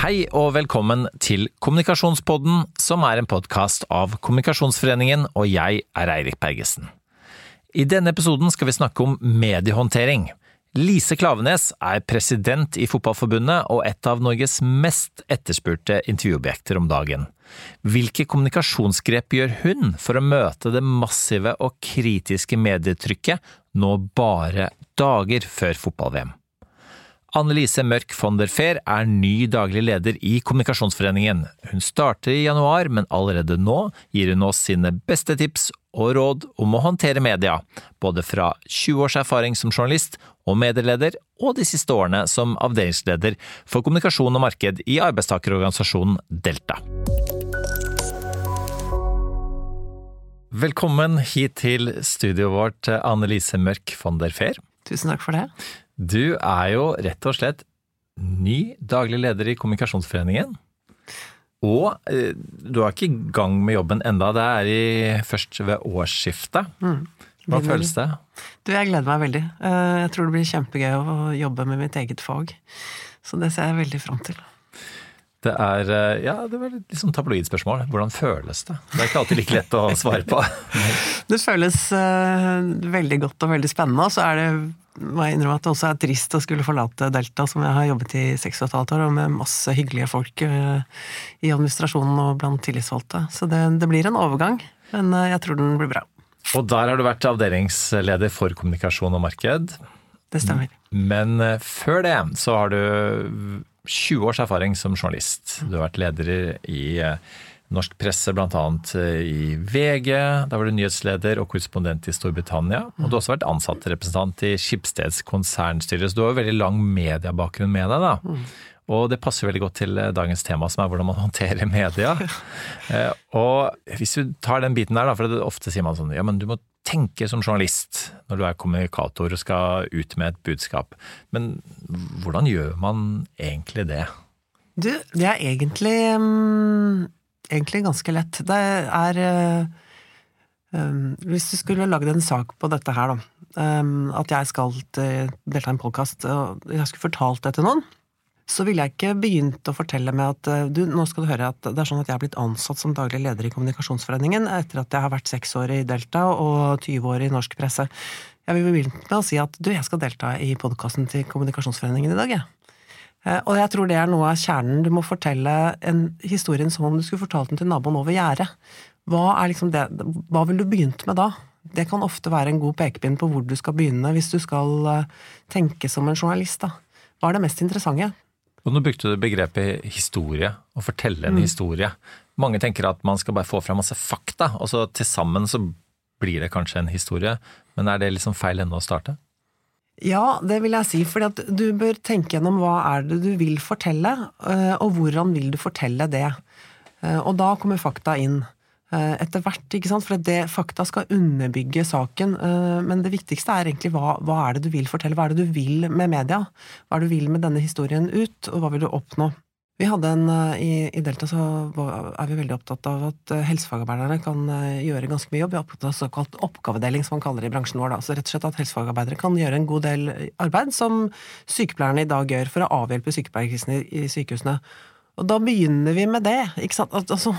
Hei og velkommen til Kommunikasjonspodden, som er en podkast av Kommunikasjonsforeningen, og jeg er Eirik Bergesen. I denne episoden skal vi snakke om mediehåndtering. Lise Klavenes er president i Fotballforbundet og et av Norges mest etterspurte intervjuobjekter om dagen. Hvilke kommunikasjonsgrep gjør hun for å møte det massive og kritiske medietrykket nå bare dager før fotball-VM? Annelise Mørk von der Fehr er ny daglig leder i Kommunikasjonsforeningen. Hun starter i januar, men allerede nå gir hun oss sine beste tips og råd om å håndtere media, både fra 20 års erfaring som journalist og medieleder, og de siste årene som avdelingsleder for kommunikasjon og marked i arbeidstakerorganisasjonen Delta. Velkommen hit til studioet vårt, Annelise Mørk von der Fehr. Tusen takk for det. Du er jo rett og slett ny daglig leder i Kommunikasjonsforeningen. Og eh, du er ikke i gang med jobben enda, det er i, først ved årsskiftet. Mm. Hva føles det? Du, Jeg gleder meg veldig. Eh, jeg tror det blir kjempegøy å jobbe med mitt eget fag. Så det ser jeg veldig fram til. Det er eh, ja, det var litt sånn tabloidspørsmål. Hvordan føles det? Det er ikke alltid like lett å svare på. det føles uh, veldig godt og veldig spennende. Og så er det må jeg innrømme at det også er trist å skulle forlate Delta, som jeg har jobbet i seks og et halvt år, og med masse hyggelige folk uh, i administrasjonen og blant tillitsvalgte. Så det, det blir en overgang, men uh, jeg tror den blir bra. Og der har du vært avdelingsleder for kommunikasjon og marked. Det stemmer. Men før det så har du 20 års erfaring som journalist. Du har vært leder i eh, norsk presse, bl.a. Eh, i VG. Da var du nyhetsleder og korrespondent i Storbritannia. Og du har også vært ansatt representant i Skipsteds konsernstyre, så du har jo veldig lang mediebakgrunn med deg. da. Og det passer veldig godt til eh, dagens tema, som er hvordan man håndterer media. og hvis du tar den biten der, for ofte sier man sånn ja, men du må tenke som journalist når du er kommunikator og skal ut med et budskap. Men hvordan gjør man egentlig det? Du, det er egentlig, um, egentlig ganske lett. Det er um, Hvis du skulle lagd en sak på dette her, da. Um, at jeg skal delta i en podkast, og jeg skulle fortalt det til noen så ville jeg ikke begynt å fortelle med at eh, du, nå skal du høre at det er sånn at jeg har blitt ansatt som daglig leder i Kommunikasjonsforeningen etter at jeg har vært seks år i Delta og 20 år i norsk presse. Jeg vil begynne med å si at du, jeg skal delta i podkasten til Kommunikasjonsforeningen i dag, jeg. Eh, og jeg tror det er noe av kjernen. Du må fortelle en historien som om du skulle fortalt den til naboen over gjerdet. Hva, liksom hva ville du begynt med da? Det kan ofte være en god pekepinn på hvor du skal begynne hvis du skal eh, tenke som en journalist. da. Hva er det mest interessante? Og nå brukte du begrepet historie, å fortelle en mm. historie. Mange tenker at man skal bare få fram masse fakta, og så til sammen så blir det kanskje en historie. Men er det liksom feil ende å starte? Ja, det vil jeg si. For du bør tenke gjennom hva er det du vil fortelle, eh, og hvordan vil du fortelle det. Eh, og da kommer fakta inn. Eh, etter hvert, ikke sant? for det fakta skal underbygge saken. Eh, men det viktigste er egentlig hva, hva, er det du vil fortelle, hva er det du vil med media? Hva er det du vil med denne historien ut, og hva vil du oppnå? Vi hadde en, eh, i, I Delta så er vi veldig opptatt av at helsefagarbeiderne kan gjøre ganske mye jobb. Vi er opptatt av såkalt oppgavedeling, som man kaller det i bransjen vår. Da. Så rett og slett at helsefagarbeidere kan gjøre en god del arbeid som sykepleierne i dag gjør for å avhjelpe sykepleierkrisen i sykehusene. Og da begynner vi med det. At, altså,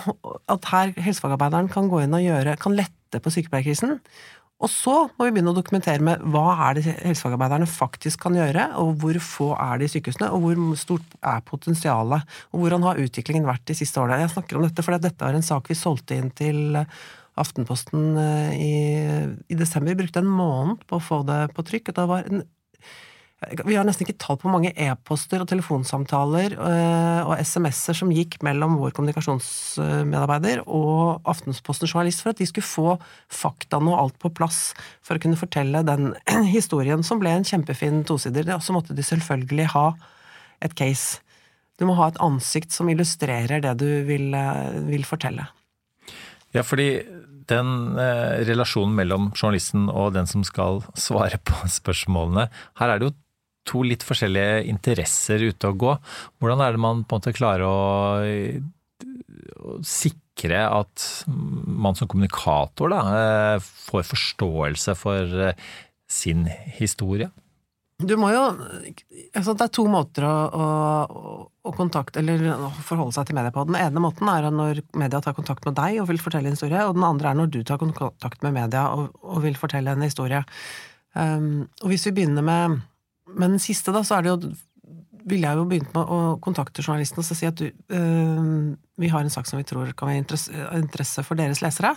at her helsefagarbeideren kan gå inn og gjøre, kan lette på sykepleierkrisen. Og så må vi begynne å dokumentere med hva er det helsefagarbeiderne faktisk kan gjøre, og hvor få er det i sykehusene, og hvor stort er potensialet, og hvordan har utviklingen vært de siste årene. Jeg snakker om dette fordi dette er en sak vi solgte inn til Aftenposten eh, i, i desember. Brukte en måned på å få det på trykk. og Det var en vi har nesten ikke tall på mange e-poster og telefonsamtaler eh, og SMS-er som gikk mellom vår kommunikasjonsmedarbeider og Aftenpostens journalist for at de skulle få faktaene og alt på plass for å kunne fortelle den historien som ble en kjempefin tosider. Så måtte de selvfølgelig ha et case. Du må ha et ansikt som illustrerer det du vil, eh, vil fortelle. Ja, fordi den eh, relasjonen mellom journalisten og den som skal svare på spørsmålene Her er det jo to litt forskjellige interesser ute og gå. Hvordan er det man på en måte klarer å, å sikre at man som kommunikator da, eh, får forståelse for eh, sin historie? Du må jo altså Det er to måter å, å, å kontakte, eller forholde seg til media på. Den ene måten er når media tar kontakt med deg og vil fortelle en historie, og den andre er når du tar kontakt med media og, og vil fortelle en historie. Um, og hvis vi begynner med, med den siste, da, så er det jo ville jeg jo begynt med å kontakte journalisten og si at du, øh, vi har en sak som vi tror kan være interesse for deres lesere.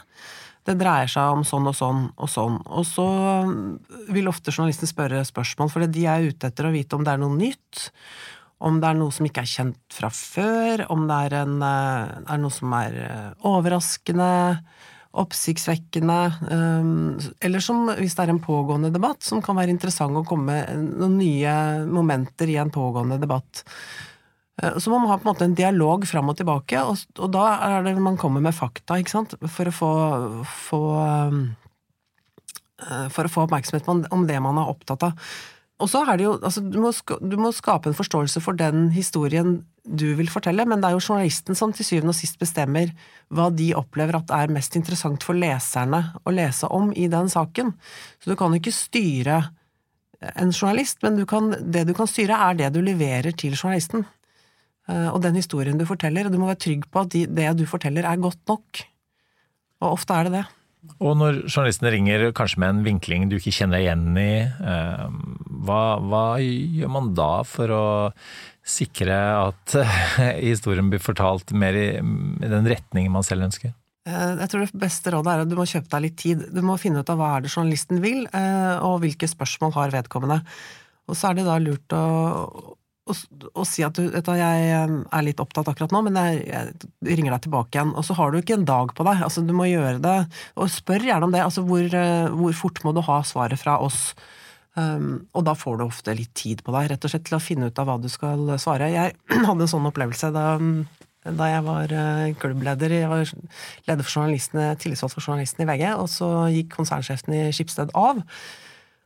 Det dreier seg om sånn og sånn og sånn. Og så vil ofte journalisten spørre spørsmål, for de er ute etter å vite om det er noe nytt om det er noe som ikke er kjent fra før, om det er, en, eh, er noe som er eh, overraskende, oppsiktsvekkende, eh, eller som, hvis det er en pågående debatt, som kan være interessant å komme noen nye momenter i en pågående debatt. Så man må ha på en måte en dialog fram og tilbake, og, og, da er det man kommer med fakta, ikke sant, for å få, få for å få oppmerksomhet om det man er opptatt av. Og så er det jo altså, du, må, du må skape en forståelse for den historien du vil fortelle, men det er jo journalisten som til syvende og sist bestemmer hva de opplever at er mest interessant for leserne å lese om i den saken. Så du kan ikke styre en journalist, men du kan, det du kan styre, er det du leverer til journalisten. Eh, og den historien du forteller, og du må være trygg på at de, det du forteller, er godt nok. Og ofte er det det. Og når journalisten ringer kanskje med en vinkling du ikke kjenner deg igjen i, eh, hva, hva, gjør man da for å sikre at historien blir fortalt mer i, i den retningen man selv ønsker? Eh, jeg tror det beste rådet er at du må kjøpe deg litt tid. Du må finne ut av hva er det journalisten vil, eh, og hvilke spørsmål har vedkommende. Og så er det da lurt å, å, å si at du, vet du, jeg er litt opptatt akkurat nå, men jeg, jeg, ringer deg tilbake igjen. Og så har du ikke en dag på deg. Altså, du må gjøre det. Og spør gjerne om det. Altså, hvor, eh, hvor fort må du ha svaret fra oss? Um, og da får du ofte litt tid på deg, rett og slett til å finne ut av hva du skal svare. Jeg hadde en sånn opplevelse da, da jeg var uh, klubbleder. Jeg var leder for journalistene, tillitsvalgt for journalistene i VG, og så gikk konsernsjefen i Skipsted av.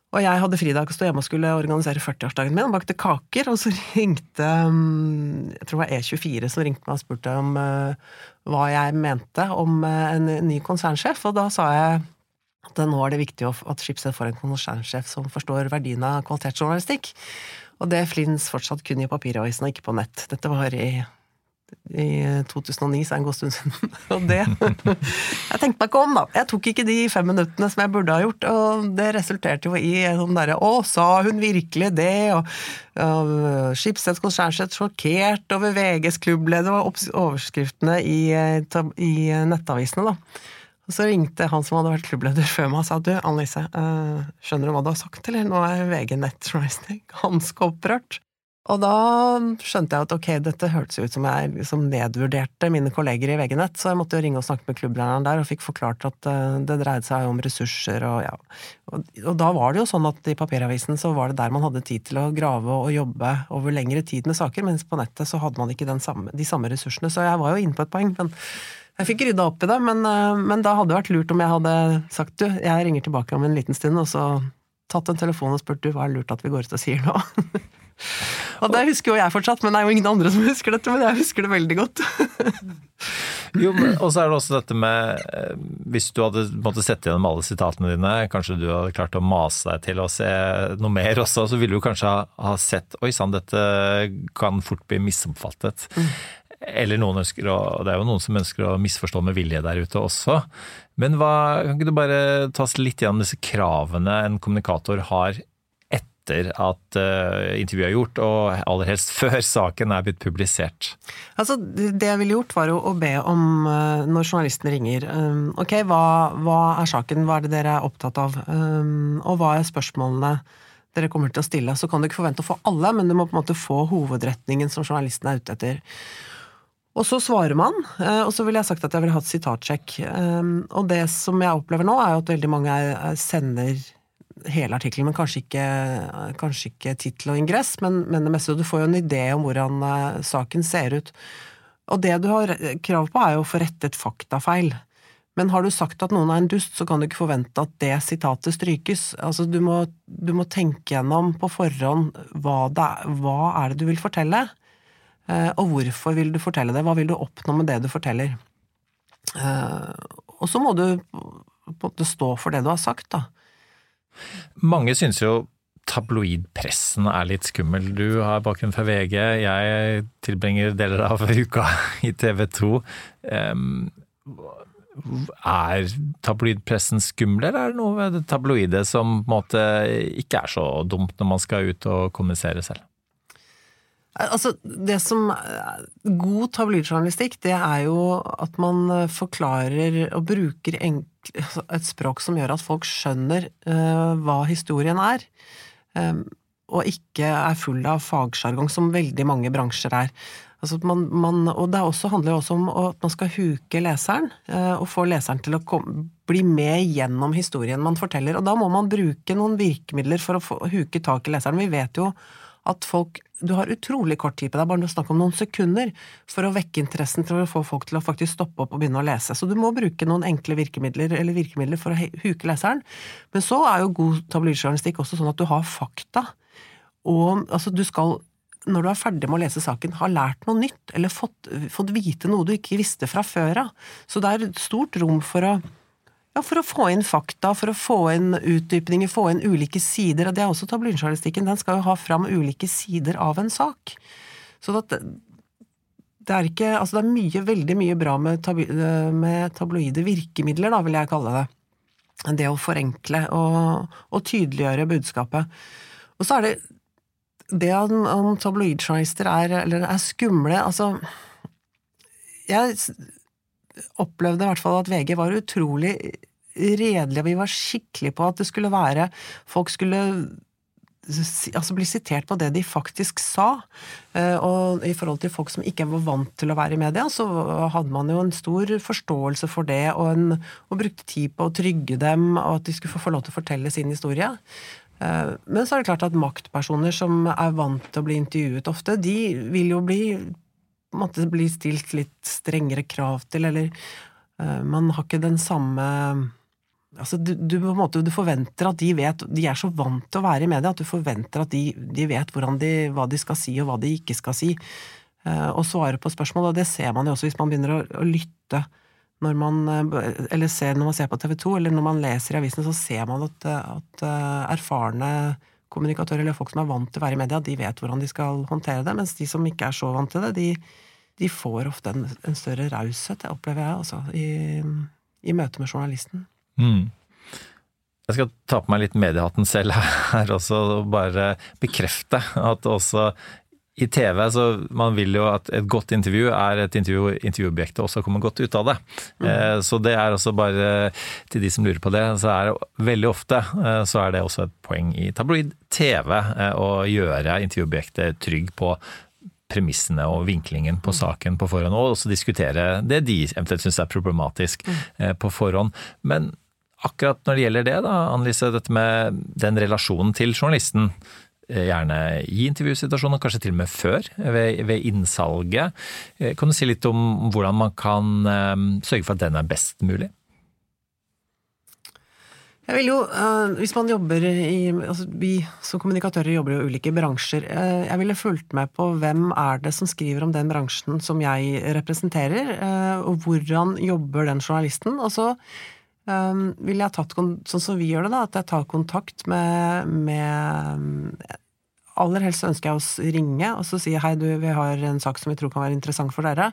Og jeg hadde fridag og stod hjemme og skulle organisere 40-årsdagen min og bakte kaker, og så ringte um, jeg tror det var E24 som ringte meg og spurte om uh, hva jeg mente om uh, en ny konsernsjef, og da sa jeg at nå er det viktig at Schibsted får en konsernsjef som forstår verdien av kvalitetsjournalistikk. Og det Flins fortsatt kun i papiravisen og ikke på nett. Dette var i i 2009, så er det en god stund siden. Og det Jeg tenkte meg ikke om, da. Jeg tok ikke de fem minuttene som jeg burde ha gjort, og det resulterte jo i sånn derre Å, sa hun virkelig det? Og, og Skipsted konsernsjef sjokkert over VGs klubbleder, og overskriftene i, i, nettavisene, da. Og så ringte han som hadde vært klubbleder før meg og sa du, Annelise, uh, skjønner du hva du har sagt, eller? Nå er VG nettjournalistikk ganske opprørt. Og da skjønte jeg at ok, dette hørtes ut som jeg liksom nedvurderte mine kolleger i VG-nett, så jeg måtte jo ringe og snakke med klubblederen der og fikk forklart at uh, det dreide seg om ressurser og ja. Og, og, da var det jo sånn at i papiravisen så var det der man hadde tid til å grave og jobbe over lengre tid med saker, mens på nettet så hadde man ikke samme, de samme ressursene. Så jeg var jo inne på et poeng. men jeg fikk rydda opp i det, men, uh, men da hadde det vært lurt om jeg hadde sagt du, jeg ringer tilbake om en liten stund, og så tatt en telefon og spurt du, hva er lurt at vi går ut og sier nå? Og det husker jo jeg fortsatt, men det er jo ingen andre som husker dette. Men jeg husker det veldig godt. jo, Og så er det også dette med eh, Hvis du hadde måttet sette gjennom alle sitatene dine, kanskje du hadde klart å mase deg til å se noe mer også, så ville du kanskje ha, ha sett Oi sann, dette kan fort bli misoppfattet. Mm. Eller noen ønsker å Det er jo noen som ønsker å misforstå med vilje der ute også. Men hva, kan ikke du bare ta oss litt gjennom disse kravene en kommunikator har etter at uh, intervjuet er gjort, og aller helst før saken er blitt publisert? Altså, Det jeg ville gjort, var å be om, uh, når journalisten ringer um, Ok, hva, hva, er saken, hva er det dere er opptatt av, um, og hva er spørsmålene dere kommer til å stille? Så kan du ikke forvente å få alle, men du må på en måte få hovedretningen som journalisten er ute etter. Og så svarer man, og så ville jeg sagt at jeg ville hatt sitatsjekk. Og det som jeg opplever nå, er jo at veldig mange sender hele artikkelen, men kanskje ikke, kanskje ikke tittel og ingress, men, men, det meste. Du får jo en idé om hvordan uh, saken ser ut. Og det du har krav på, er jo å få rettet faktafeil. Men har du sagt at noen er en dust, så kan du ikke forvente at det sitatet strykes. Altså, du må, du må tenke gjennom på forhånd hva, det, hva er det du vil fortelle, og hvorfor vil du fortelle det? Hva vil du oppnå med det du forteller? Uh, og så må du på en måte stå for det du har sagt, da. Mange syns jo tabloidpressen er litt skummel. Du har bakgrunn fra VG, jeg tilbringer deler av uka i TV 2. Er tabloidpressen skummel, eller er det noe ved det tabloide som måte ikke er så dumt når man skal ut og kommunisere selv? Altså, det som God tabloidjournalistikk, det er jo at man forklarer og bruker altså et språk som gjør at folk skjønner uh, hva historien er. Um, og ikke er full av fagsjargong, som veldig mange bransjer er. Altså man, man, og det også, handler jo også om at man skal huke leseren, uh, og få leseren til å komme, bli med gjennom historien man forteller. Og da må man bruke noen virkemidler for å få, huke tak i leseren. Vi vet jo at folk Du har utrolig kort tid på deg, bare snakk om noen sekunder, for å vekke interessen til å få folk til å faktisk stoppe opp og begynne å lese. Så du må bruke noen enkle virkemidler, eller virkemidler for å huke leseren. Men så er jo god tabloidjournalistikk også sånn at du har fakta. Og altså, du skal når du er ferdig med å lese saken, ha lært noe nytt, eller fått, fått vite noe du ikke visste fra før av. Så det er stort rom for å ja, for å få inn fakta, for å få inn utdypninger, få inn ulike sider. og Det er også tabloidjournalistikken. Den skal jo ha fram ulike sider av en sak. Så det, det er ikke Altså, det er mye, veldig mye bra med, tabu, med tabloide virkemidler, da, vil jeg kalle det. Det å forenkle og, og tydeliggjøre budskapet. Og så er det det om tabloidjournalister er, er skumle Altså Jeg opplevde i hvert fall at VG var utrolig redelige, og vi var skikkelig på at det skulle være Folk skulle altså bli sitert på det de faktisk sa. Eh, og i forhold til folk som ikke var vant til å være i media, så hadde man jo en stor forståelse for det, og, en, og brukte tid på å trygge dem, og at de skulle få lov til å fortelle sin historie. Eh, men så er det klart at maktpersoner som er vant til å bli intervjuet ofte, de vil jo bli måtte blir stilt litt strengere krav til, eller uh, man har ikke den samme Altså, du, du, på en måte, du forventer at de vet De er så vant til å være i media at du forventer at de, de vet de, hva de skal si, og hva de ikke skal si, uh, og svare på spørsmål. Og det ser man jo også hvis man begynner å, å lytte når man uh, Eller ser når man ser på TV 2, eller når man leser i avisene, så ser man at, at erfarne kommunikatører, eller folk som er vant til å være i media, de vet hvordan de skal håndtere det, mens de som ikke er så vant til det, de, de får ofte en, en større raushet, det opplever jeg, altså, i, i møte med journalisten. Mm. Jeg skal ta på meg litt mediehatten selv her også, og bare bekrefte at også i TV så man vil jo at et godt intervju er et intervju intervjuobjektet også kommer godt ut av det. Mm. Eh, så det er også bare til de som lurer på det, så er det veldig ofte eh, så er det også et poeng i tabloid TV eh, å gjøre intervjuobjektet trygg på premissene og vinklingen på mm. saken på forhånd, og også diskutere det de eventuelt syns er problematisk mm. på forhånd. Men akkurat når det gjelder det, da, Annelise, dette med den relasjonen til journalisten, gjerne i intervjusituasjoner, kanskje til og med før, ved, ved, innsalget. Eh, kan du si litt om hvordan man kan um, sørge for at den er best mulig? Jeg vil jo, Hvis man jobber i altså Vi som kommunikatører jobber i ulike bransjer. Jeg ville fulgt med på hvem er det som skriver om den bransjen som jeg representerer, og hvordan jobber den journalisten. Og så um, ville jeg tatt, sånn som vi gjør det, da, at jeg tar kontakt med, med Aller helst ønsker jeg å ringe og så si hei, du, vi har en sak som vi tror kan være interessant for dere.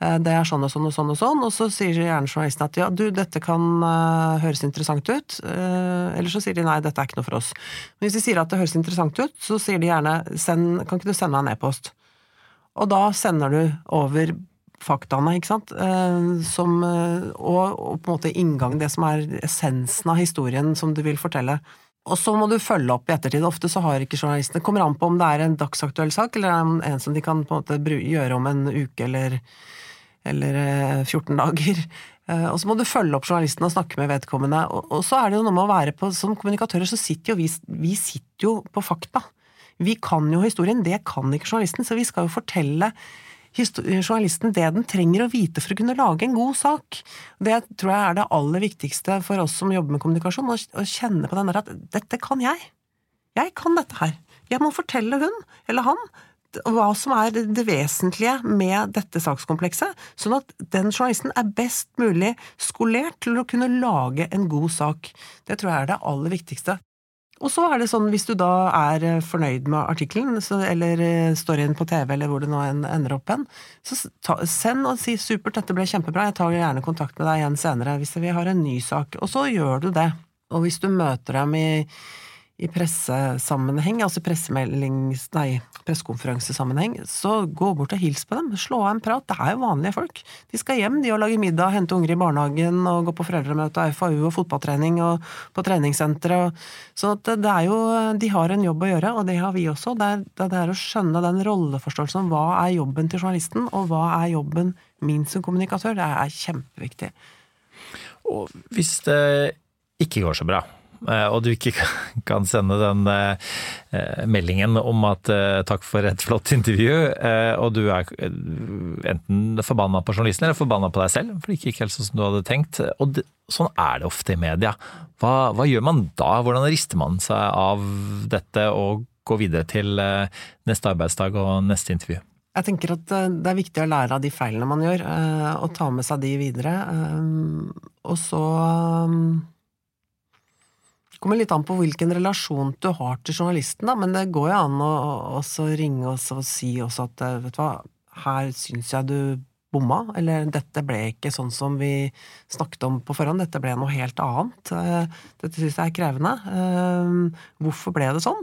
Eh, det er sånn og sånn og sånn og sånn, og så sier gjerne journalisten at ja, du, dette kan uh, høres interessant ut. Uh, eller så sier de nei, dette er ikke noe for oss. Men hvis de sier at det høres interessant ut, så sier de gjerne send, kan ikke du sende meg en e-post? Og da sender du over faktaene, ikke sant, eh, som, eh, og, og, på en måte inngang, det som er essensen av historien som du vil fortelle. Og så må du følge opp i ettertid. Ofte så har ikke journalistene kommer an på om det er en dagsaktuell sak, eller en som de kan på en måte gjøre om en uke eller, eller 14 eh, dager. Og så må du følge opp journalisten og snakke med vedkommende. Og, og så er det jo noe med å være på Som kommunikatører så sitter jo vi, vi sitter jo på fakta. Vi kan jo historien, det kan ikke journalisten, så vi skal jo fortelle journalisten det den trenger å vite for å kunne lage en god sak. Det tror jeg er det aller viktigste for oss som jobber med kommunikasjon, å kjenne på den der at dette kan jeg. Jeg kan dette her. Jeg må fortelle hun, eller han, hva som er det vesentlige med dette sakskomplekset, sånn at den journalisten er best mulig skolert til å kunne lage en god sak. Det tror jeg er det aller viktigste. Og så er det sånn, hvis du da er eh, fornøyd med artikkelen, eller eh, storyen på TV, eller hvor det nå ender opp hen, så ta, send og si 'supert, dette ble kjempebra, jeg tar gjerne kontakt med deg igjen senere hvis vi har en ny sak'. Og så gjør du det. Og hvis du møter dem i i pressesammenheng, altså pressemeldings... Nei, pressekonferansesammenheng, så gå bort og hils på dem. Slå av en prat. Det er jo vanlige folk. De skal hjem, de, og lage middag, hente unger i barnehagen og gå på foreldremøte og FAU og fotballtrening og på treningssenteret. Så det er jo De har en jobb å gjøre, og det har vi også. Det er, det er å skjønne den rolleforståelsen. Hva er jobben til journalisten, og hva er jobben min som kommunikatør? Det er kjempeviktig. Og hvis det ikke går så bra, og du ikke kan sende den eh, eh, meldingen om at takk for et flott intervju, og du er enten forbanna på journalisten eller forbanna på deg selv, for det gikk ikke helt sånn som du hadde tenkt. Og sånn er det ofte i media. Hva, hva, gjør man da? Hvordan rister man seg av dette og går videre til neste arbeidsdag og neste intervju? Jeg tenker at det er viktig å lære av de feilene man gjør, og ta med seg de videre. Og så kommer litt an på hvilken relasjon du har til journalisten, da, men det går jo an å også ringe og si også at eh, vet du hva, her syns jeg du bomma, eller dette ble ikke sånn som vi snakket om på forhånd, dette ble noe helt annet. Eh, dette syns jeg er krevende. Eh, hvorfor ble det sånn?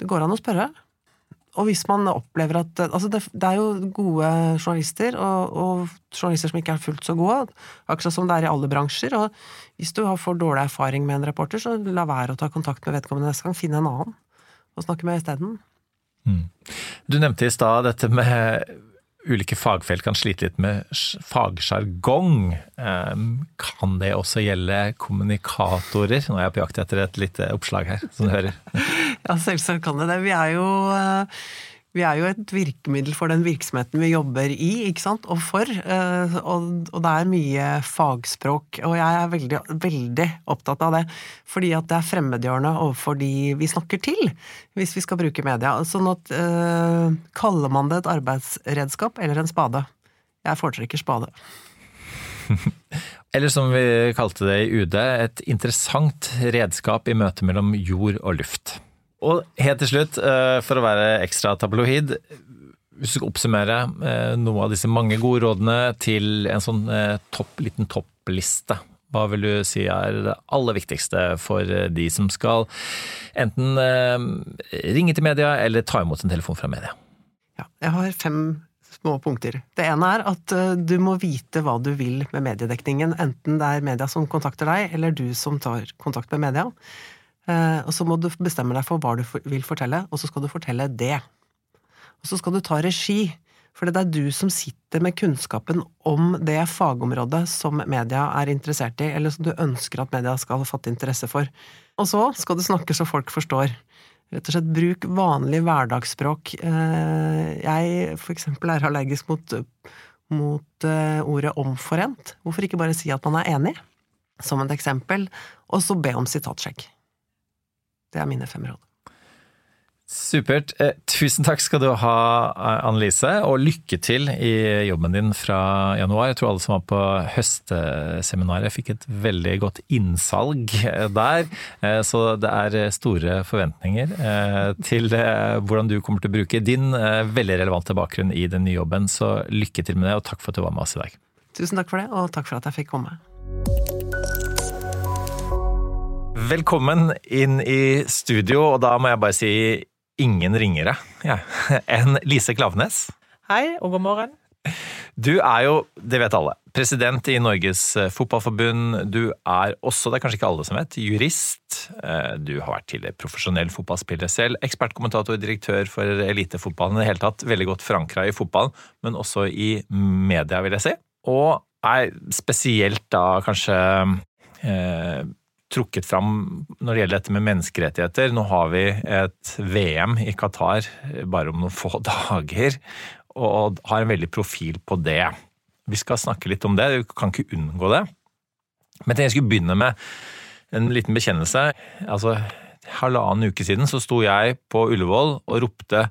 Det går an å spørre. Og hvis man opplever at Altså, det, det er jo gode journalister, og, og, journalister som ikke er fullt så gode, akkurat som det er i alle bransjer. Og hvis du for dårlig erfaring med en reporter, så la være å ta kontakt med vedkommende neste gang. Finne en annen å snakke med isteden. Mm. Du nevnte i stad dette med ulike fagfelt kan slite litt med fagsjargong. Kan det også gjelde kommunikatorer? Nå er jeg på jakt etter et lite oppslag her, som du hører. Ja, selvsagt kan det det. Vi er jo eh, vi er jo et virkemiddel for den virksomheten vi jobber i, ikke sant, og for. Eh, og, det er mye fagspråk, og jeg er veldig, veldig opptatt av det. Fordi at det er fremmedgjørende overfor de vi snakker til, hvis vi skal bruke media. Sånn at øh, Kaller man det et arbeidsredskap eller en spade? Jeg foretrekker spade. Eller som vi kalte det i UD, et interessant redskap i møtet mellom jord og luft. Og helt til slutt, eh, for å være ekstra tabloid, hvis du skal oppsummere noen av disse mange gode rådene til en sånn eh, topp, liten toppliste, hva vil du si er det aller viktigste for de som skal enten ringe til media eller ta imot en telefon fra media? Ja, jeg har fem små punkter. Det ene er at du må vite hva du vil med mediedekningen, enten det er media som kontakter deg, eller du som tar kontakt med media. Eh, og så må du bestemme deg for hva du vil fortelle, og så skal du fortelle det. Og så skal du ta regi, for det er du som sitter med kunnskapen om det fagområdet som media er interessert i, eller som du ønsker at media skal fatte interesse for. Og så skal du snakke så folk forstår. Rett og slett bruk vanlig hverdagsspråk. Eh, jeg for eksempel er allergisk mot, mot eh, ordet omforent. Hvorfor ikke bare si at man er enig, som et eksempel, og så be om sitatsjekk. Det er mine fem råd. Supert. Eh, tusen takk skal du ha, Annelise, og lykke til i jobben din fra januar. Jeg tror alle som var på høstseminaret fikk et veldig godt innsalg der. Eh, så det er store forventninger eh, til hvordan du kommer til å bruke din veldig relevante bakgrunn i den nye jobben. Så lykke til med det, og takk for at du var med oss i dag. Tusen takk for det, og takk for at jeg fikk komme. Velkommen inn i studio, og da må jeg bare si ingen ringere ja. enn Lise Klavenes. Hei, og god morgen. Du er jo, det vet alle, president i Norges eh, Fotballforbund. Du er også, det er kanskje ikke alle som vet, jurist. Eh, du har vært tidligere profesjonell fotballspiller selv. Ekspertkommentator, direktør for elitefotballen. I det hele tatt veldig godt forankra i fotballen, men også i media, vil jeg si. Og er spesielt da kanskje eh, trukket fram når det gjelder dette med menneskerettigheter. Nå har vi et VM i Qatar bare om noen få dager, og har en veldig profil på det. Vi skal snakke litt om det, vi kan ikke unngå det. Men jeg skulle begynne med en liten bekjennelse. Altså, halvannen uke siden så sto jeg på Ullevål og ropte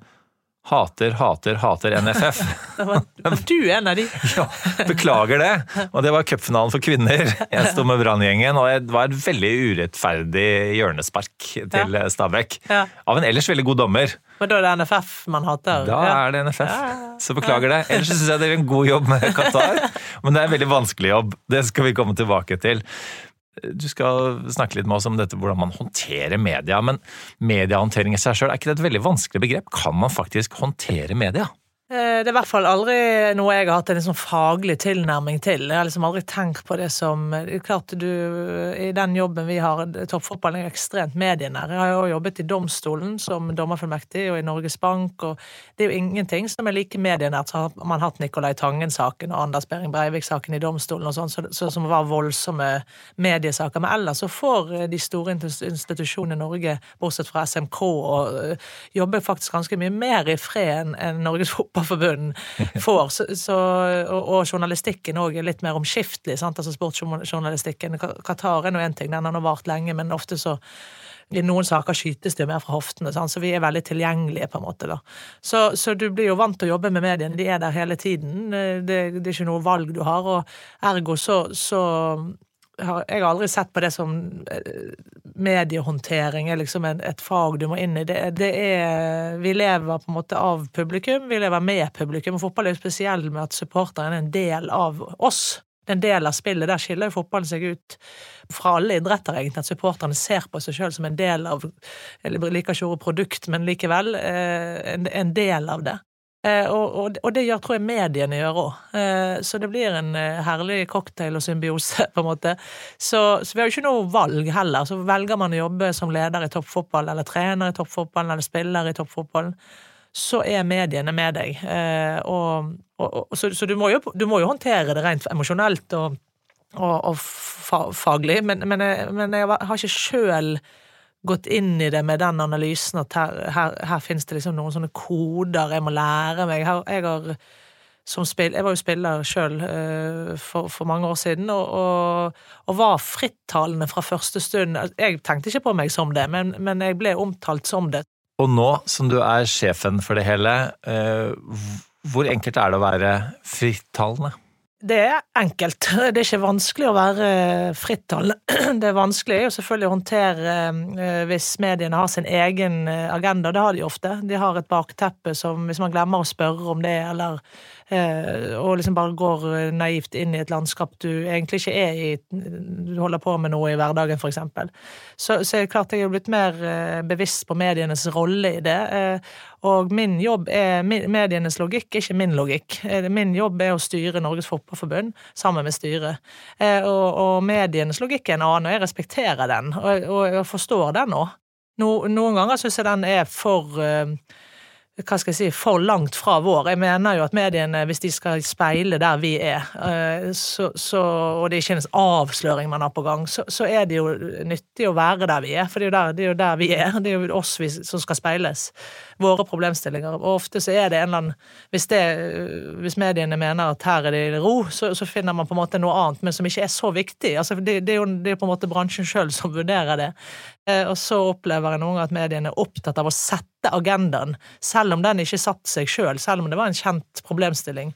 Hater, hater, hater NFF. Da var, var du en av de? Ja, beklager det. Og det var cupfinalen for kvinner. Jeg sto med Brann-gjengen, og det var et veldig urettferdig hjørnespark til Ja. Stabæk. Ja. Av en ellers veldig god dommer. Og da er det NFF man hater? Da Ja. er det NFF. Så beklager det. Ellers syns jeg dere gjør en god jobb med Qatar, men det er en veldig vanskelig jobb. Det skal vi komme tilbake til. Du skal snakke litt med oss om dette, hvordan man håndterer media. Men mediehåndtering i seg sjøl, er ikke det et veldig vanskelig begrep? Kan man faktisk håndtere media? Eh, Det er i hvert fall aldri noe jeg har hatt en liksom faglig tilnærming til. Jeg har liksom aldri tenkt på det som er Klart du, I den jobben vi har, toppfotballen er ekstremt medienær. Jeg har jo jobbet i domstolen som dommerfullmektig og i Norges Bank, og det er jo ingenting som er like medienært. Så har man hatt Nicolai Tangen-saken og Anders Behring Breivik-saken i domstolen og sånn, så, så, som var voldsomme mediesaker. Men ellers så får eh, de store institusjonene i Norge, bortsett fra SMK, og eh, jobber faktisk ganske mye mer i fred enn Norges Norges Fotballforbund får. Så, så, og, og journalistikken òg er litt mer omskiftelig. Sant? Altså Sportsjournalistikken. Qatar er nå én ting, den har nå vart lenge, men ofte så i noen saker skytes det jo mer fra hoftene, sant? så vi er veldig tilgjengelige. på en måte da. Så, så du blir jo vant til å jobbe med mediene, de er der hele tiden. Det, det er ikke noe valg du har, og ergo så, så har, jeg har aldri sett på det som eh, mediehåndtering er liksom et fag du må inn i. Det, det er Vi lever på en måte av publikum, vi lever med publikum. og Fotball er jo spesiell med at supporteren er en del av oss. Det er en del av spillet. Der skiller jo fotballen seg ut fra alle idretter, egentlig. At supporterne ser på seg sjøl som en del av Eller liker ikke ordet produkt, men likevel eh, en del av det. Eh, og, og, og det gjør, tror jeg mediene gjør òg. Eh, så det blir en eh, herlig cocktail og symbiose, på en måte. Så, så vi har jo ikke noe valg heller. Så velger man å jobbe som leder i toppfotball, eller trener i toppfotball, eller spiller i toppfotballen, så er mediene med deg. Og, så så du, må jo, du må jo håndtere det rent emosjonelt og, faglig, men, men, jeg, men jeg har ikke sjøl gått inn i det med den analysen at her, her, her finnes det liksom noen sånne koder jeg må lære meg. Jeg har, spill, jeg var jo spiller sjøl uh, for, for, mange år siden, og, og, og, var frittalende fra første stund. Jeg tenkte ikke på meg som det, men, men jeg ble omtalt som det. Og nå som du er sjefen for det hele, uh, hvor enkelt er det å være frittalende? Det er enkelt. Det er ikke vanskelig å være frittalende. Det er vanskelig jo selvfølgelig å håndtere hvis mediene har sin egen agenda. Det har de ofte. De har et bakteppe som hvis man glemmer å spørre om det, eller og liksom bare går naivt inn i et landskap du egentlig ikke er i, du holder på med noe i hverdagen, eksempel. Så, så er det klart jeg er blitt mer bevisst på medienes rolle i det. Og min jobb er medienes logikk, ikke min logikk. Min jobb er å styre Norges Fotballforbund sammen med styret. Og, og medienes logikk er en annen, og jeg respekterer den, og, og jeg forstår den òg. No, noen ganger syns jeg den er for hva skal jeg si, for langt fra vår. Jeg mener jo at mediene, hvis de skal speile der vi er, så, så, og det er ikke en avsløring man har på gang, så, så, er det jo nyttig å være der vi er. For det er der, det er jo der vi er. Det er jo oss vi, som skal speiles. Våre problemstillinger. Og ofte så er det en eller annen Hvis, det, hvis mediene mener at her er det ro, så, finner man på en måte noe annet, men som ikke er så viktig. Altså, det, det, er jo det er på en måte bransjen sjøl som vurderer det. Og så opplever jeg noen ganger at mediene er opptatt av å sette agendaen, selv om den ikke satt seg sjøl, selv, selv om det var en kjent problemstilling.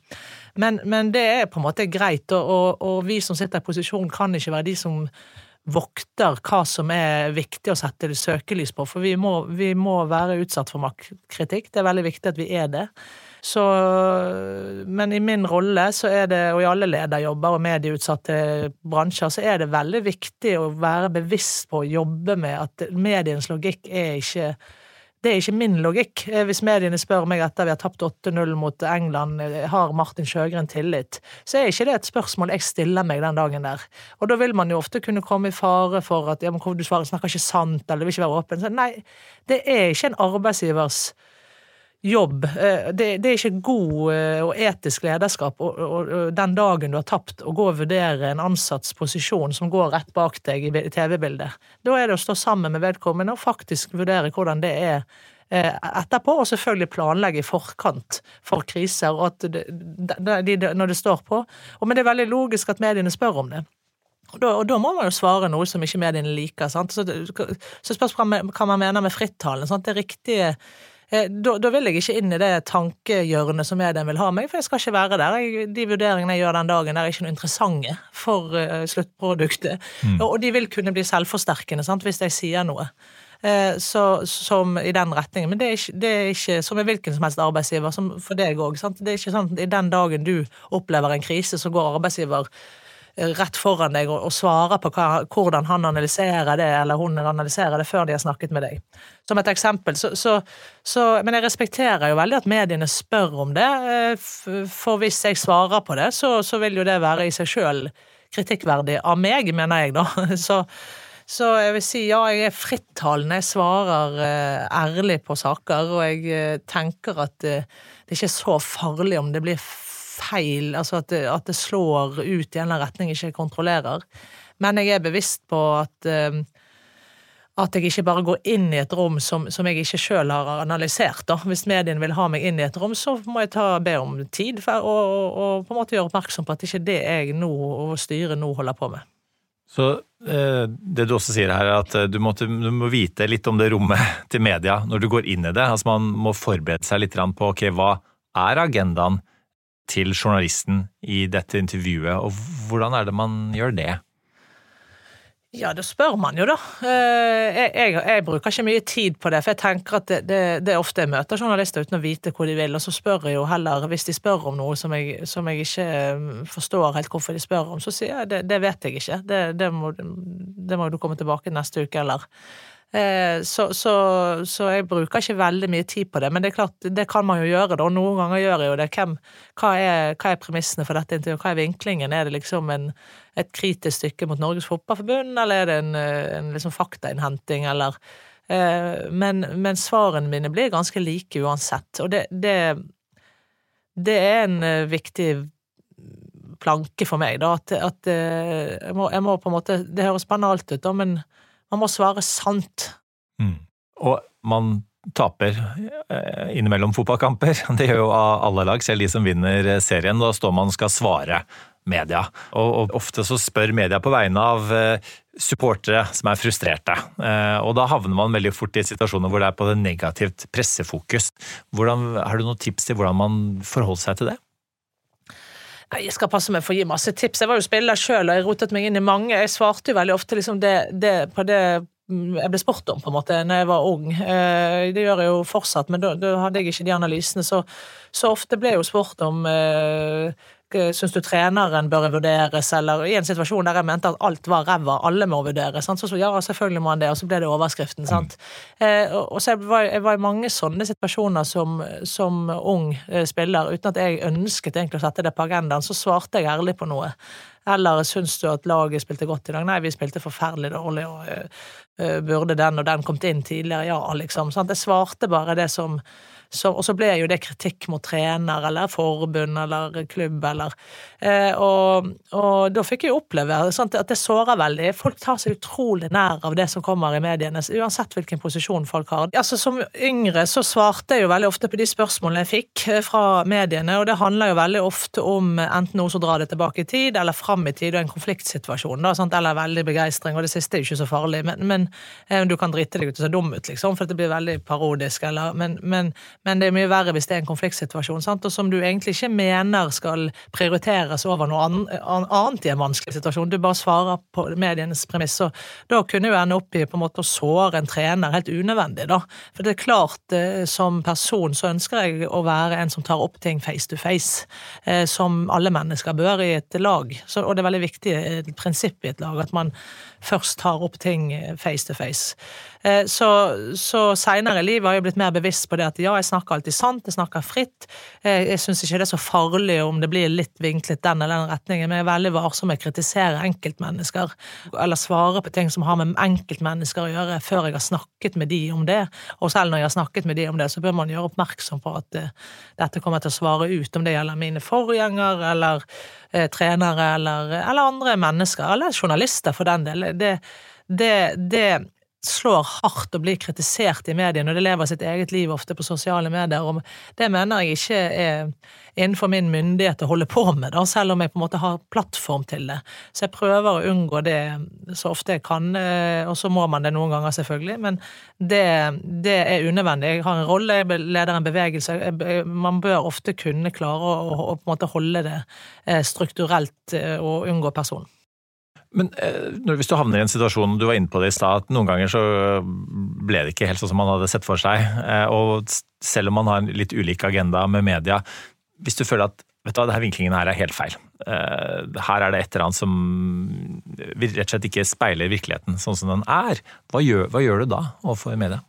Men, men det er på en måte greit, og, og, vi som sitter i posisjon, kan ikke være de som vokter hva som er viktig å sette søkelys på, for vi må, vi må være utsatt for maktkritikk. Det er veldig viktig at vi er det. Så, men i min rolle, så er det, og i alle lederjobber og medieutsatte bransjer, så er det veldig viktig å være bevisst på å jobbe med at medienes logikk er ikke det er ikke min logikk. Hvis mediene spør meg etter vi har tapt 8-0 mot England, har Martin Sjøgren tillit, så er ikke det et spørsmål jeg stiller meg den dagen der. Og da vil man jo ofte kunne komme i fare for at ja, men du snakker ikke sant, eller du vil ikke være åpen. Så nei, det er ikke en arbeidsgivers jobb. Det, det, er ikke god og etisk lederskap og, og, og den dagen du har tapt, å gå og vurdere en ansatts posisjon som går rett bak deg i TV-bildet. Da er det å stå sammen med vedkommende og faktisk vurdere hvordan det er etterpå, og selvfølgelig planlegge i forkant for kriser, og at det, de, når det står på. Og, men det er veldig logisk at mediene spør om det. Og da, og da, må man jo svare noe som ikke mediene liker. Sant? Så, så spørs hva man mener med frittalen. Sant? Det riktige Eh, da, da, vil jeg ikke inn i det tankehjørnet som medien vil ha meg, for jeg skal ikke være der. Jeg, de vurderingene jeg gjør den dagen, er ikke noe interessante for uh, sluttproduktet. Mm. Og, og, de vil kunne bli selvforsterkende sant, hvis jeg sier noe. Uh, så, som i den retningen. Men det er, ikke, det er ikke som med hvilken som helst arbeidsgiver, som for deg òg. Det er ikke sånn at i den dagen du opplever en krise, så går arbeidsgiver rett foran deg og, og svarer på hva, hvordan han analyserer det, eller hun analyserer det, før de har snakket med deg. Som et eksempel. Så, så, så, men jeg respekterer jo veldig at mediene spør om det, eh, for hvis jeg svarer på det, så, vil jo det være i seg sjøl kritikkverdig av meg, mener jeg, da. Så, så jeg vil si ja, jeg er frittalende, jeg svarer eh, ærlig på saker, og jeg eh, tenker at det ikke er så farlig om det blir feil, altså at det, at det, slår ut i en eller annen retning jeg ikke kontrollerer. Men jeg er bevisst på at uh, at jeg ikke bare går inn i et rom som, som jeg ikke sjøl har analysert. Da. Hvis mediene vil ha meg inn i et rom, så må jeg ta, be om tid for, og, og, på en måte gjøre oppmerksom på at det ikke er det jeg nå og styret nå holder på med. Så eh, det du også sier her, er at du, må, du, må vite litt om det rommet til media når du går inn i det. Altså Man må forberede seg litt på ok, hva er agendaen til journalisten i dette intervjuet, og hvordan er det man gjør det? Ja, det spør man jo, da. Eh, jeg, jeg, jeg, bruker ikke mye tid på det, for jeg tenker at det, det, det, er ofte jeg møter journalister uten å vite hvor de vil, og så spør jeg jo heller, hvis de spør om noe som jeg, som jeg ikke eh, forstår helt hvorfor de spør om, så sier jeg det, det vet jeg ikke. Det, må, det må du komme tilbake neste uke, eller så, så, så, jeg bruker ikke veldig mye tid på det, men det er klart, det kan man jo gjøre, da. Noen ganger gjør jeg jo det. Hvem, hva, er, hva, er, premissene for dette intervjuet? Hva er vinklingen? Er det liksom en, et kritisk stykke mot Norges Fotballforbund, eller er det en, en liksom faktainnhenting, eller eh, men, men, svarene mine blir ganske like uansett, og det, det, det er en uh, viktig planke for meg, da, at, at uh, jeg, må, jeg, må, på en måte Det høres banalt ut, da, men man må svare sant. Mm. Og man taper eh, innimellom fotballkamper. Det gjør jo alle lag, selv de som vinner eh, serien. Da står man og skal svare media. Og, ofte så spør media på vegne av eh, supportere som er frustrerte. Og da havner man veldig fort i situasjoner hvor det er på det negativt pressefokus. Hvordan, har du noen tips til hvordan man forholder seg til det? Jeg skal passe meg for å gi masse tips. Jeg var jo spiller sjøl, og jeg rotet meg inn i mange. Jeg svarte jo veldig ofte liksom det, det, på det mm, jeg ble spurt om, på en måte, når jeg var ung. Eh, det gjør jeg jo fortsatt, men da, da hadde jeg ikke de analysene. Så, så ofte ble jeg jo spurt om eh, Syns du treneren bør vurderes, eller i en situasjon der jeg mente at alt var ræva, alle må vurderes. Sant? Så, så ja, selvfølgelig må han det, og så ble det overskriften. Mm. Eh, og så jeg var, jeg var, i mange sånne situasjoner som, som ung eh, spiller, uten at jeg ønsket egentlig å sette det på agendaen, så svarte jeg ærlig på noe. Eller syns du at laget spilte godt i dag? Nei, vi spilte forferdelig dårlig, og uh, burde den og den kommet inn tidligere? Ja, liksom. Sant? Jeg svarte bare det som så, og så ble jo det kritikk mot trener eller forbund eller klubb eller eh, og, og, da fikk jeg oppleve sant, at det sårer veldig. Folk tar seg utrolig nær av det som kommer i mediene, uansett hvilken posisjon folk har. Altså Som yngre så svarte jeg jo veldig ofte på de spørsmålene jeg fikk eh, fra mediene, og det handler jo veldig ofte om enten noe som drar det tilbake i tid, eller fram i tid, og en konfliktsituasjon, da, sant? eller veldig begeistring, og det siste er jo ikke så farlig, men, men eh, du kan drite deg ut og se dum ut, liksom, for det blir veldig parodisk, eller, men, men, men det er mye verre hvis det er en konfliktsituasjon, sant? og som du egentlig ikke mener skal prioriteres over noe annet i en vanskelig situasjon. Du bare svarer på medienes premiss. Så da kunne jo ende opp i på en måte å såre en trener helt unødvendig, da. For det er klart, eh, som person så ønsker jeg å være en som tar opp ting face to face, eh, som alle mennesker bør i et lag. Så, og det er veldig viktig et prinsipp i et lag at man først tar opp ting face to face. Eh, så, så seinere i livet har jeg blitt mer bevisst på det at ja, jeg snakker alltid sant, jeg snakker fritt. Eh, jeg syns ikke det er så farlig om det blir litt vinklet den eller den retningen, men jeg er veldig varsom med å kritisere enkeltmennesker, eller svare på ting som har med enkeltmennesker å gjøre, før jeg har snakket med de om det. Og selv når jeg har snakket med de om det, så bør man gjøre oppmerksom på at uh, dette kommer til å svare ut, om det gjelder mine forgjenger eller trenere eller, eller, andre mennesker, eller journalister for den del. Det, det, det slår hardt og blir kritisert i mediene, og det lever sitt eget liv ofte på sosiale medier. og Det mener jeg ikke er innenfor min myndighet å holde på med, da, selv om jeg på en måte har plattform til det. Så jeg prøver å unngå det så ofte jeg kan, eh, og så må man det noen ganger, selvfølgelig. Men det, det er unødvendig. Jeg har en rolle, jeg leder en bevegelse. Man bør ofte kunne klare å, å, på en måte holde det eh, strukturelt eh, og unngå personen. Men eh, hvis du havner i en situasjon, du var inne på det i stad, at noen ganger så ble det ikke helt sånn som man hadde sett for seg. Eh, og selv om man har en litt ulik agenda med media, hvis du føler at vet du hva, denne vinklingen her er helt feil. Eh, her er det et eller annet som rett og slett ikke speiler virkeligheten sånn som den er. Hva gjør, hva gjør du da overfor media?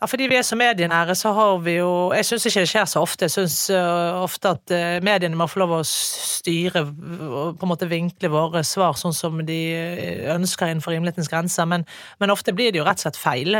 Ja, fordi vi er så medienære, så har vi jo Jeg syns ikke det skjer så ofte. Jeg syns uh, ofte at uh, mediene må få lov å styre og på en måte vinkle våre svar sånn som de ønsker innenfor rimelighetens grenser, men, men, ofte blir det jo rett og slett feil.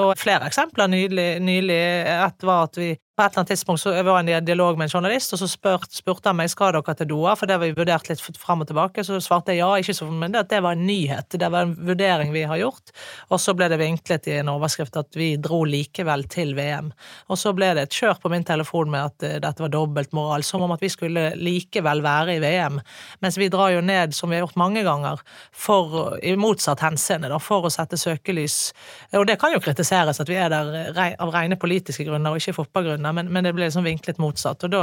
Og flere eksempler nylig, nylig et var at vi på et eller annet tidspunkt så var jeg i dialog med en journalist, og så spurte, spurte han meg skal dere til Doha, for det var vi vurdert litt fram og tilbake. Så svarte jeg ja, ikke så, men det, det var en nyhet. Det var en vurdering vi har gjort. Og så ble det vinklet i en overskrift at vi dro likevel til VM. Og så ble det et kjør på min telefon med at uh, dette var dobbeltmoral, som om at vi skulle likevel være i VM. Mens vi drar jo ned, som vi har gjort mange ganger, for, i motsatt henseende, for å sette søkelys. Og det kan jo kritiseres at vi er der av rene politiske grunner og ikke fotballgrunner pga., men, men, det ble liksom vinklet motsatt. Og da,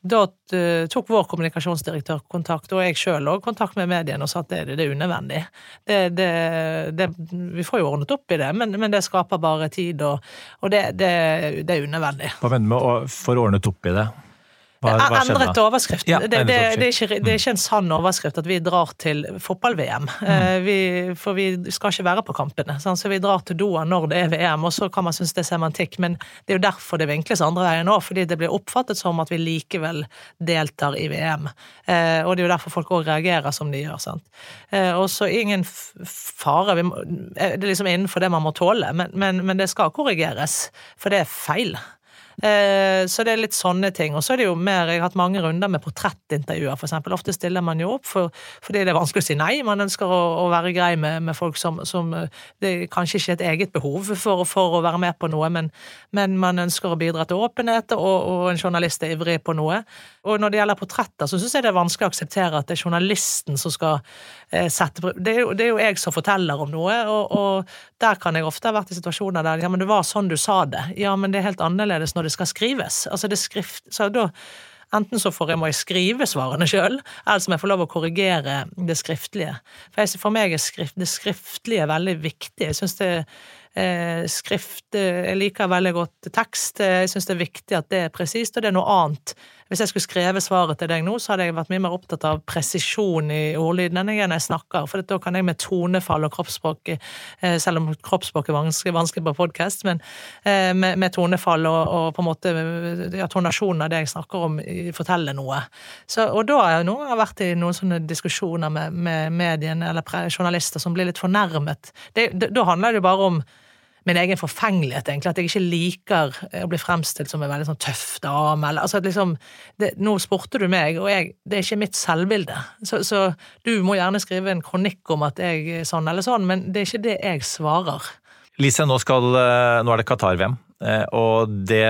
da uh, tok vår kommunikasjonsdirektør kontakt, og jeg sjøl òg, kontakt med mediene og sa at det, det er unødvendig. Det, det, vi får jo ordnet opp i det, men, men det skaper bare tid, og, og det, er unødvendig. Hva mener du med å få ordnet opp i det? Hva, hva endret overskrift. Ja, det, det, det, er ikke, det, er ikke, en sann overskrift at vi drar til fotball-VM. Mm. Eh, for vi skal ikke være på kampene. sant? så vi drar til Doha når det er VM, og så kan man synes det er semantikk. Men det er jo derfor det vinkles andre veien òg, fordi det blir oppfattet som at vi likevel deltar i VM. Eh, og det er jo derfor folk òg reagerer som de gjør. sant? Eh, og så ingen fare. Det er liksom innenfor det man må tåle, men, men, men det skal korrigeres, for det er feil. Eh, så det er litt sånne ting. Og så er det jo mer Jeg har hatt mange runder med portrettintervjuer, eksempel. Ofte stiller man jo opp for, fordi det er vanskelig å si nei. Man ønsker å, å være grei med, med folk som, som, eh, Det er kanskje ikke et eget behov for, for å være med på noe, men, men, man ønsker å bidra til åpenhet, og, og, en journalist er ivrig på noe. Og når det gjelder portretter, så syns jeg det er vanskelig å akseptere at det er journalisten som skal eh, sette det er, jo, det er, jo, jeg som forteller om noe, og, og der kan jeg ofte ha vært i situasjoner der ja, men det var sånn du sa det. Ja, men det er helt annerledes når det skal skrives. Altså det skrift, så da Enten så får jeg, må jeg skrive svarene sjøl, eller så må jeg få lov å korrigere det skriftlige. For, jeg, for meg er skrift, det skriftlige veldig viktig. Jeg syns det eh, skrift eh, Jeg liker veldig godt tekst. Jeg syns det er viktig at det er presist, og det er noe annet hvis jeg skulle skrevet svaret til deg nå, så hadde jeg vært mye mer opptatt av presisjon i ordlyden enn jeg når jeg snakker, for da kan jeg med tonefall og kroppsspråk, eh, selv om kroppsspråk er vanskelig, vanskelig på podkast, men eh, med, med tonefall og, og, på en måte ja, tonasjonen av det jeg snakker om, forteller noe. Så, og da har jeg noen ganger vært i noen sånne diskusjoner med, med mediene eller journalister som blir litt fornærmet. Det, da handler det jo bare om min egen forfengelighet, egentlig. At jeg ikke liker å bli fremstilt som en veldig sånn tøff dame. Eller, altså, liksom, det, nå spurte du meg, og jeg, det er ikke mitt selvbilde. Så, så, du må gjerne skrive en kronikk om at jeg er sånn eller sånn, men det er ikke det jeg svarer. Lise, nå, skal, eh, nå er det Qatar-VM. Eh, og det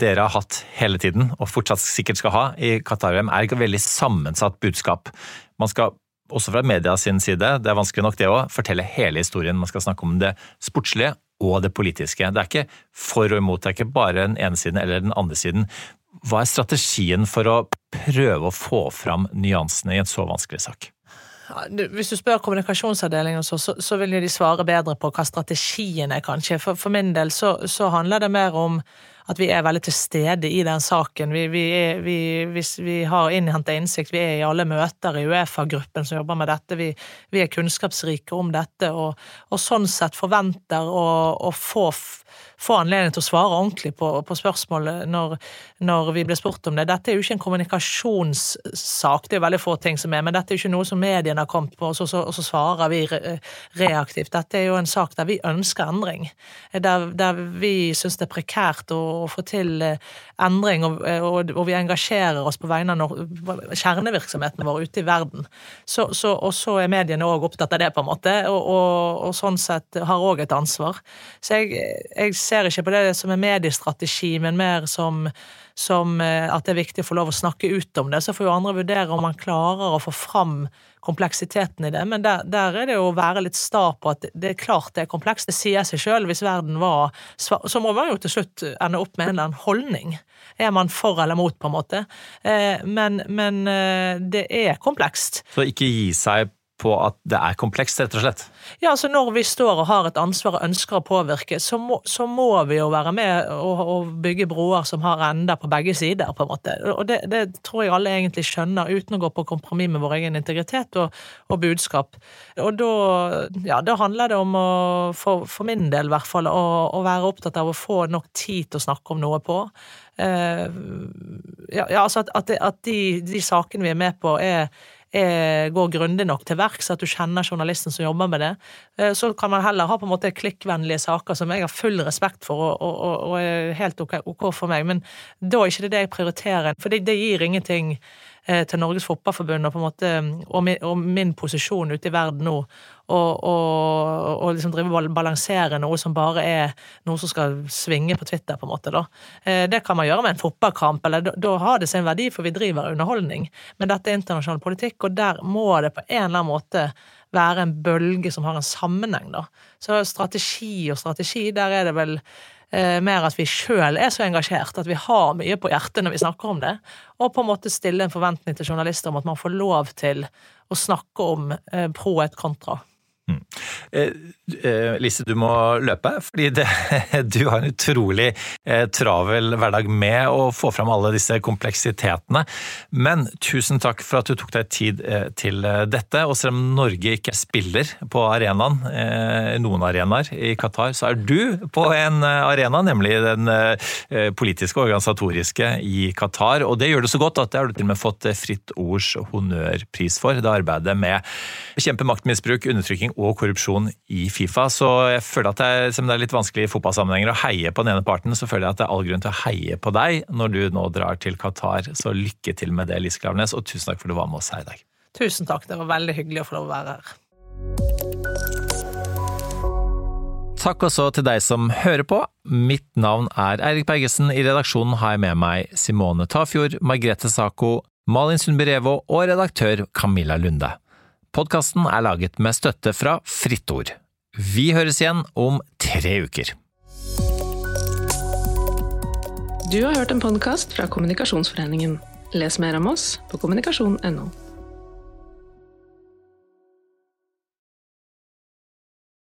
dere har hatt hele tiden, og fortsatt sikkert skal ha i Qatar-VM, er et veldig sammensatt budskap. Man skal også fra media sin side, det er vanskelig nok det òg, fortelle hele historien. Man skal snakke om det sportslige og det politiske. Det er ikke for og imot, det er ikke bare den ene siden eller den andre siden. Hva er strategien for å prøve å få fram nyansene i en så vanskelig sak? Hvis du spør kommunikasjonsavdelingen, så, så, så, vil de svare bedre på hva strategien er, kanskje. For, for min del så, så handler det mer om at vi er veldig til stede i den saken. Vi, vi, er, vi, vi har innhenta innsikt, vi er i alle møter i Uefa-gruppen som jobber med dette. Vi, er kunnskapsrike om dette, og, og sånn sett forventer å, å få få anledning til å svare ordentlig på, på spørsmålet når, når, vi blir spurt om det. Dette er jo ikke en kommunikasjonssak, det er jo veldig få ting som er, men dette er jo ikke noe som mediene har kommet på, og så, så, og så svarer vi re, reaktivt. Dette er jo en sak der vi ønsker endring, der, der vi syns det er prekært og, å få til endring, og, og, og, vi engasjerer oss på vegne av kjernevirksomheten vår ute i verden. Så, så, og så er mediene òg opptatt av det, på en måte, og, og sånn sett har òg et ansvar. Så jeg, jeg ser ikke på det som en mediestrategi, men mer som som eh, at det er viktig å få lov å snakke ut om det. Så får jo andre vurdere om man klarer å få fram kompleksiteten i det, men der, der er det jo å være litt sta på at det er klart det er komplekst. Det sier seg sjøl. Hvis verden var Så må man jo til slutt ende opp med en eller annen holdning. Er man for eller mot, på en måte? Eh, men, men eh, det er komplekst. Så ikke gi seg på at det er komplekst, rett og slett? Ja, altså Når vi står og har et ansvar og ønsker å påvirke, så må, så må vi jo være med og, og, bygge broer som har ender på begge sider. på en måte. Og det, det, tror jeg alle egentlig skjønner, uten å gå på kompromiss med vår egen integritet og, og budskap. Og da, ja, da, handler det om å, for, for min del i hvert fall, å, å, være opptatt av å få nok tid til å snakke om noe på. Uh, ja, altså at, at, at de, de sakene vi er med på, er er, går grundig nok til verks, at du kjenner journalisten som jobber med det. Eh, så kan man heller ha på en måte klikkvennlige saker som jeg har full respekt for og, og, og er helt ok, ok, for meg, men da er ikke det det jeg prioriterer. For det, det gir ingenting Eh, til Norges Fotballforbund og på en måte, og min, og min posisjon ute i verden nå, og, og, og liksom drive balansere noe som bare er noe som skal svinge på Twitter, på en måte. da. Eh, det kan man gjøre med en fotballkamp, eller da, da har det sin verdi, for vi driver underholdning. Men dette er internasjonal politikk, og der må det på en eller annen måte være en bølge som har en sammenheng, da. Så strategi og strategi, der er det vel eh, mer at vi sjøl er så engasjert, at vi har mye på hjertet når vi snakker om det, og på en måte stille en forventning til journalister om at man får lov til å snakke om eh, pro et kontra. Mm. Eh, eh, Lise, du må løpe, fordi det, du har en utrolig eh, travel hverdag med å få fram alle disse kompleksitetene. Men tusen takk for at du tok deg tid til dette. Og selv om Norge ikke spiller på arenaen, noen arenaer i Qatar, så er du på en arena, nemlig den politiske og organisatoriske i Qatar. Og det gjør du så godt at det har du til og med fått Fritt Ords honnørpris for. Det arbeidet med å bekjempe maktmisbruk, undertrykking og korrupsjon i Fifa. Så jeg føler at det er, som det er litt vanskelig i fotballsammenhenger å heie på den ene parten, så føler jeg at det er all grunn til å heie på deg når du nå drar til Qatar. Så lykke til med det, Lise Klaveness, og tusen takk for at du var med oss her i dag. Tusen takk, det var veldig hyggelig å få lov å være her. Takk også til deg som hører på. Mitt navn er Eirik Bergesen. I redaksjonen har jeg med meg Simone Tafjord, Margrethe Sako, Malin Sundby Revo og redaktør Camilla Lunde. Podkasten er laget med støtte fra Fritt Ord. Vi høres igjen om tre uker. Du har hørt en podkast fra Kommunikasjonsforeningen. Les mer om oss på kommunikasjon.no.